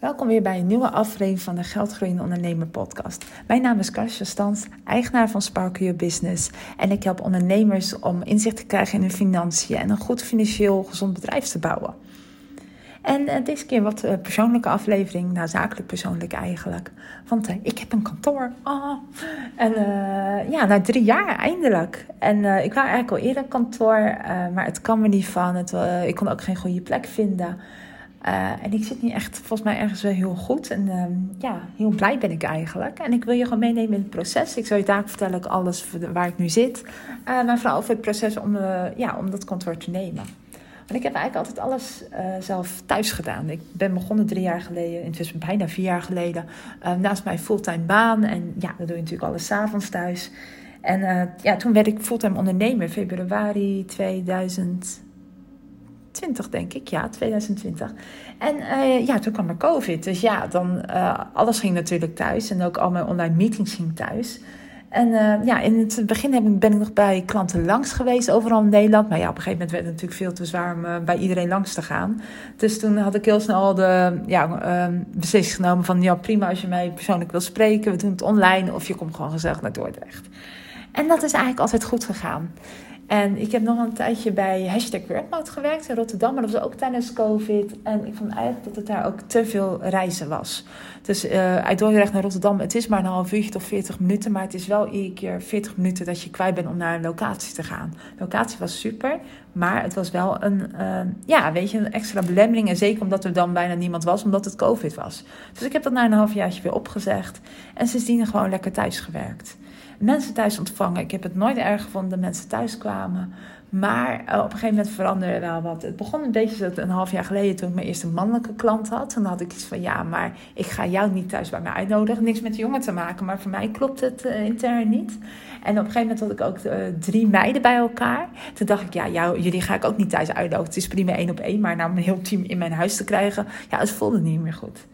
Welkom weer bij een nieuwe aflevering van de Geldgroeiende Ondernemer podcast. Mijn naam is Karsja Stans, eigenaar van Sparkle Your Business. En ik help ondernemers om inzicht te krijgen in hun financiën en een goed financieel gezond bedrijf te bouwen. En uh, deze keer wat uh, persoonlijke aflevering, nou zakelijk persoonlijk eigenlijk. Want uh, ik heb een kantoor. Oh. En ja, na drie jaar eindelijk. En ik wou eigenlijk al eerder een kantoor, maar het kan me niet van. Het, ik kon ook geen goede plek vinden. En ik zit nu echt volgens mij ergens wel heel goed. En ehm, ja, heel blij ben ik eigenlijk. En ik wil je gewoon meenemen in het proces. Ik zal je daar vertellen ook alles waar ik nu zit. maar vooral over het proces om, ja, om dat kantoor te nemen. En ik heb eigenlijk altijd alles zelf thuis gedaan. Ik ben begonnen drie jaar geleden, intussen bijna vier jaar geleden, naast mijn fulltime baan. En ja, dan doe je natuurlijk alles s'avonds thuis. En ja, toen werd ik fulltime ondernemer, februari 2020 denk ik. Ja, 2020. En ja, toen kwam er COVID. Dus ja, dan alles ging natuurlijk thuis. En ook al mijn online meetings ging thuis. En uh, ja, in het begin ben ik nog bij klanten langs geweest, overal in Nederland. Maar ja, op een gegeven moment werd het natuurlijk veel te zwaar om bij iedereen langs te gaan. Dus toen had ik heel snel de ja, uh, beslissing genomen van... ja, prima als je mij persoonlijk wil spreken, we doen het online... of je komt gewoon gezellig naar Dordrecht. En dat is eigenlijk altijd goed gegaan. En ik heb nog een tijdje bij hashtag gewerkt in Rotterdam. Maar dat was ook tijdens COVID. En ik vond eigenlijk dat het daar ook te veel reizen was. Dus uh, uit Dordrecht naar Rotterdam, het is maar een half uurtje of 40 minuten. Maar het is wel iedere keer 40 minuten dat je kwijt bent om naar een locatie te gaan. De locatie was super. Maar het was wel een, uh, ja, weet je, een extra belemmering. En zeker omdat er dan bijna niemand was, omdat het COVID was. Dus ik heb dat na een halfjaartje weer opgezegd. En sindsdien gewoon lekker thuis gewerkt mensen thuis ontvangen. Ik heb het nooit erg gevonden dat mensen thuis kwamen. Maar uh, op een gegeven moment veranderde wel wat. Het begon een beetje een half jaar geleden toen ik mijn eerste mannelijke klant had. Toen had ik iets van ja, maar ik ga jou niet thuis bij mij uitnodigen. Niks met jongen te maken, maar voor mij klopt het uh, intern niet. En op een gegeven moment had ik ook uh, drie meiden bij elkaar. Toen dacht ik ja, jou, jullie ga ik ook niet thuis uitnodigen. Het is prima één op één, maar nou een heel team in mijn huis te krijgen, ja, het voelde niet meer goed.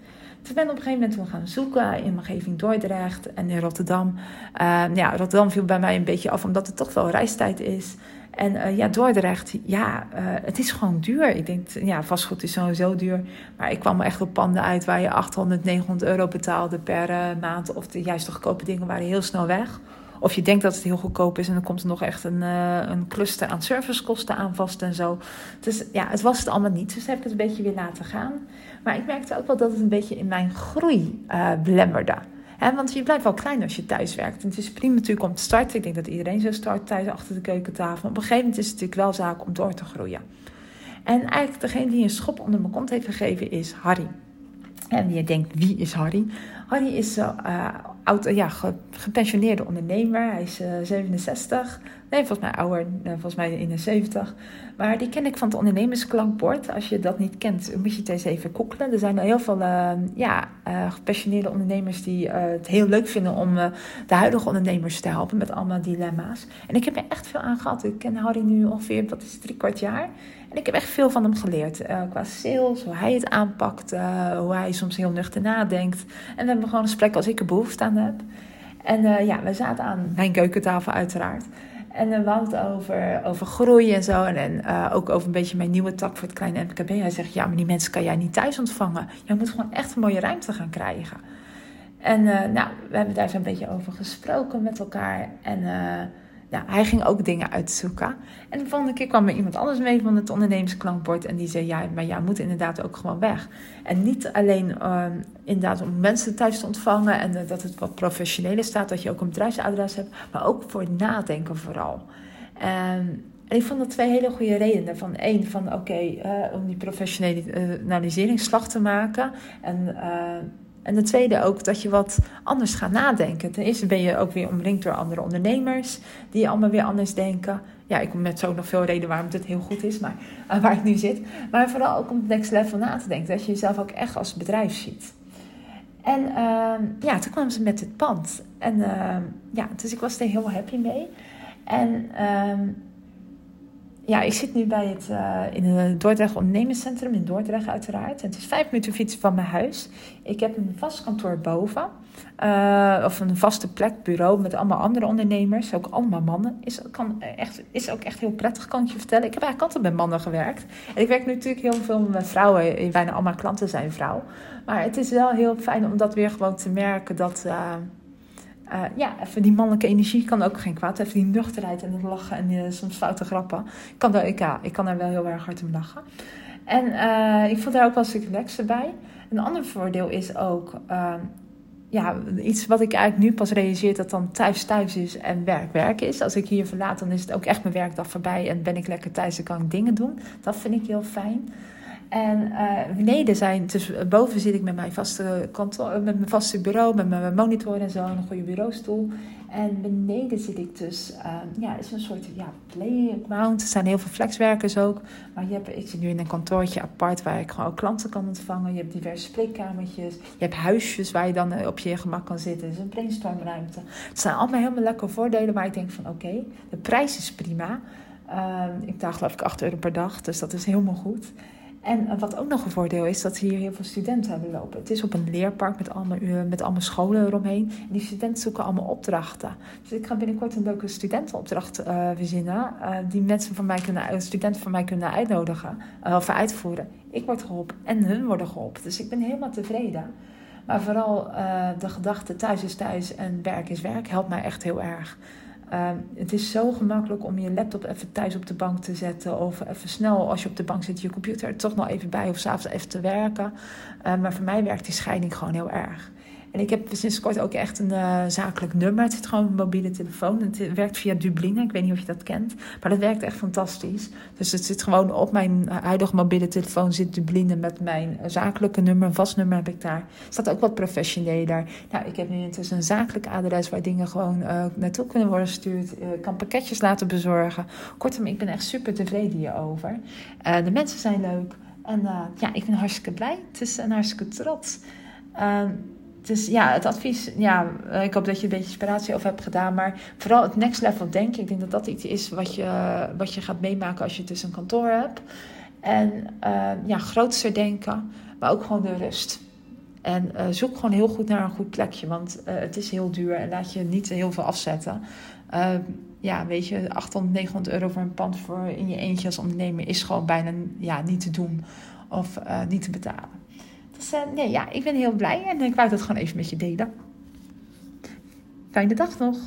Ik ben op een gegeven moment gaan zoeken in mijn omgeving Dordrecht en in Rotterdam. Uh, ja, Rotterdam viel bij mij een beetje af, omdat het toch wel reistijd is. En uh, ja, Dordrecht, ja, uh, het is gewoon duur. Ik denk, ja, vastgoed is sowieso duur. Maar ik kwam echt op panden uit waar je 800, 900 euro betaalde per uh, maand. Of de juist de goedkope dingen waren heel snel weg. Of je denkt dat het heel goedkoop is en dan komt er nog echt een, een cluster aan servicekosten aan vast en zo. Dus ja, het was het allemaal niet. Dus heb ik het een beetje weer laten gaan. Maar ik merkte ook wel dat het een beetje in mijn groei uh, belemmerde. Want je blijft wel klein als je thuis werkt. Het is prima natuurlijk om te starten. Ik denk dat iedereen zo start thuis achter de keukentafel. Maar op een gegeven moment is het natuurlijk wel zaak om door te groeien. En eigenlijk degene die een schop onder mijn kont heeft gegeven is Harry. En je denkt, wie is Harry? Harry is uh, oud, ja, gepensioneerde ondernemer. Hij is uh, 67. Nee, volgens mij ouder, uh, volgens mij 71. Maar die ken ik van het ondernemersklankbord. Als je dat niet kent, moet je het eens even googlen. Er zijn heel veel ja, gepassioneerde ondernemers die het heel leuk vinden om de huidige ondernemers te helpen met allemaal dilemma's. En ik heb er echt veel aan gehad. Ik ken Harry nu ongeveer, wat is het, drie kwart jaar. Ik heb echt veel van hem geleerd. Uh, qua sales, hoe hij het aanpakt, uh, hoe hij soms heel nuchter nadenkt. En we hebben gewoon een gesprek als ik er behoefte aan heb. En uh, ja, we zaten aan mijn keukentafel uiteraard. En we hadden het over, over groei en zo. En, ook over een beetje mijn nieuwe tak voor het kleine MKB. Hij zegt, ja, maar die mensen kan jij niet thuis ontvangen. Je moet gewoon echt een mooie ruimte gaan krijgen. En nou, we hebben daar zo'n beetje over gesproken met elkaar. En ja, hij ging ook dingen uitzoeken. En de volgende keer kwam er iemand anders mee van het ondernemersklankbord. En die zei, ja, maar jij moet inderdaad ook gewoon weg. En niet alleen uh, inderdaad om mensen thuis te ontvangen... en uh, dat het wat professioneler staat, dat je ook een bedrijfsadres hebt... maar ook voor nadenken vooral. En, en ik vond dat twee hele goede redenen. Van één, van oké, uh, om die professionalisering slag te maken... en en de tweede ook dat je wat anders gaat nadenken. Ten eerste ben je ook weer omringd door andere ondernemers die allemaal weer anders denken. Ja, ik kom met zo nog veel reden waarom dit heel goed is, maar uh, waar ik nu zit. Maar vooral ook om het next level na te denken. Dat je jezelf ook echt als bedrijf ziet. En uh, ja, toen kwamen ze met het pand. En uh, ja, dus ik was er heel happy mee. En ehm, ja, ik zit nu bij het, uh, in het Dordrecht Ondernemerscentrum in Dordrecht uiteraard. Het is vijf minuten fietsen van mijn huis. Ik heb een vast kantoor boven. Uh, of een vaste plek, bureau met allemaal andere ondernemers. Ook allemaal mannen. Is, kan echt, is ook echt heel prettig, kan ik je vertellen. Ik heb eigenlijk altijd met mannen gewerkt. En ik werk nu natuurlijk heel veel met vrouwen. Bijna allemaal klanten zijn vrouw. Maar het is wel heel fijn om dat weer gewoon te merken dat... uh, ja, even die mannelijke energie kan ook geen kwaad. Even die nuchterheid en het lachen en uh, soms foute grappen. Ik kan, daar, ik, ja, ik kan daar wel heel erg hard om lachen. En uh, ik voel daar ook wel een relaxer bij. Een ander voordeel is ook... Ehm, ja, iets wat ik eigenlijk nu pas realiseer dat dan thuis thuis is en werk werk is. Als ik hier verlaat, dan is het ook echt mijn werkdag voorbij en ben ik lekker thuis en kan ik dingen doen. Dat vind ik heel fijn. En uh, beneden zijn, dus boven zit ik met mijn vaste kantoor, met mijn vaste bureau, met mijn monitor en zo, en een goede bureaustoel. En beneden zit ik dus, uh, ja, is een soort ja, playground. Er zijn heel veel flexwerkers ook. Maar je hebt, ik zit nu in een kantoortje apart waar ik gewoon ook klanten kan ontvangen. Je hebt diverse spreekkamertjes. Je hebt huisjes waar je dan op je gemak kan zitten. Is een brainstormruimte. Het zijn allemaal helemaal lekkere voordelen waar ik denk van oké, de prijs is prima. ik betaal geloof ik 8 euro per dag, dus dat is helemaal goed. En wat ook nog een voordeel is, dat hier heel veel studenten hebben lopen. Het is op een leerpark met allemaal, met allemaal scholen eromheen. En die studenten zoeken allemaal opdrachten. Dus ik ga binnenkort een leuke studentenopdracht uh, verzinnen. Uh, die mensen van mij kunnen, studenten van mij kunnen uitnodigen of uitvoeren. Ik word geholpen en hun worden geholpen. Dus ik ben helemaal tevreden. Maar vooral de gedachte thuis is thuis en werk is werk helpt mij echt heel erg. Uh, het is zo gemakkelijk om je laptop even thuis op de bank te zetten. Of even snel als je op de bank zit, je computer er toch nog even bij. Of s'avonds even te werken. Uh, maar voor mij werkt die scheiding gewoon heel erg. En ik heb sinds kort ook echt een uh, zakelijk nummer. Het zit gewoon op een mobiele telefoon. Het werkt via Dublin. Ik weet niet of je dat kent. Maar dat werkt echt fantastisch. Dus het zit gewoon op mijn huidige mobiele telefoon zit Dublin met mijn zakelijke nummer. Een vast nummer heb ik daar. Staat ook wat professioneler. Nou, ik heb nu intussen een zakelijk adres waar dingen gewoon uh, naartoe kunnen worden gestuurd. Ik uh, kan pakketjes laten bezorgen. Kortom, ik ben echt super tevreden hierover. de mensen zijn leuk. En ja, ik ben hartstikke blij. Het is een hartstikke trots. Ehm, dus ja, het advies, ja, eh, ik hoop dat je een beetje inspiratie over hebt gedaan. Maar vooral het next level denken. Ik denk dat dat iets is wat je, wat je gaat meemaken als je dus een kantoor hebt. En uh, ja, grootser denken, maar ook gewoon de rust. En uh, zoek gewoon heel goed naar een goed plekje, want uh, het is heel duur en laat je niet heel veel afzetten. ja, weet je, 800, 900 euro voor een pand voor in je eentje als ondernemer is gewoon bijna ja, niet te doen of niet te betalen. Dus nee, ja, ik ben heel blij en ik wou dat gewoon even met je delen. Fijne dag nog.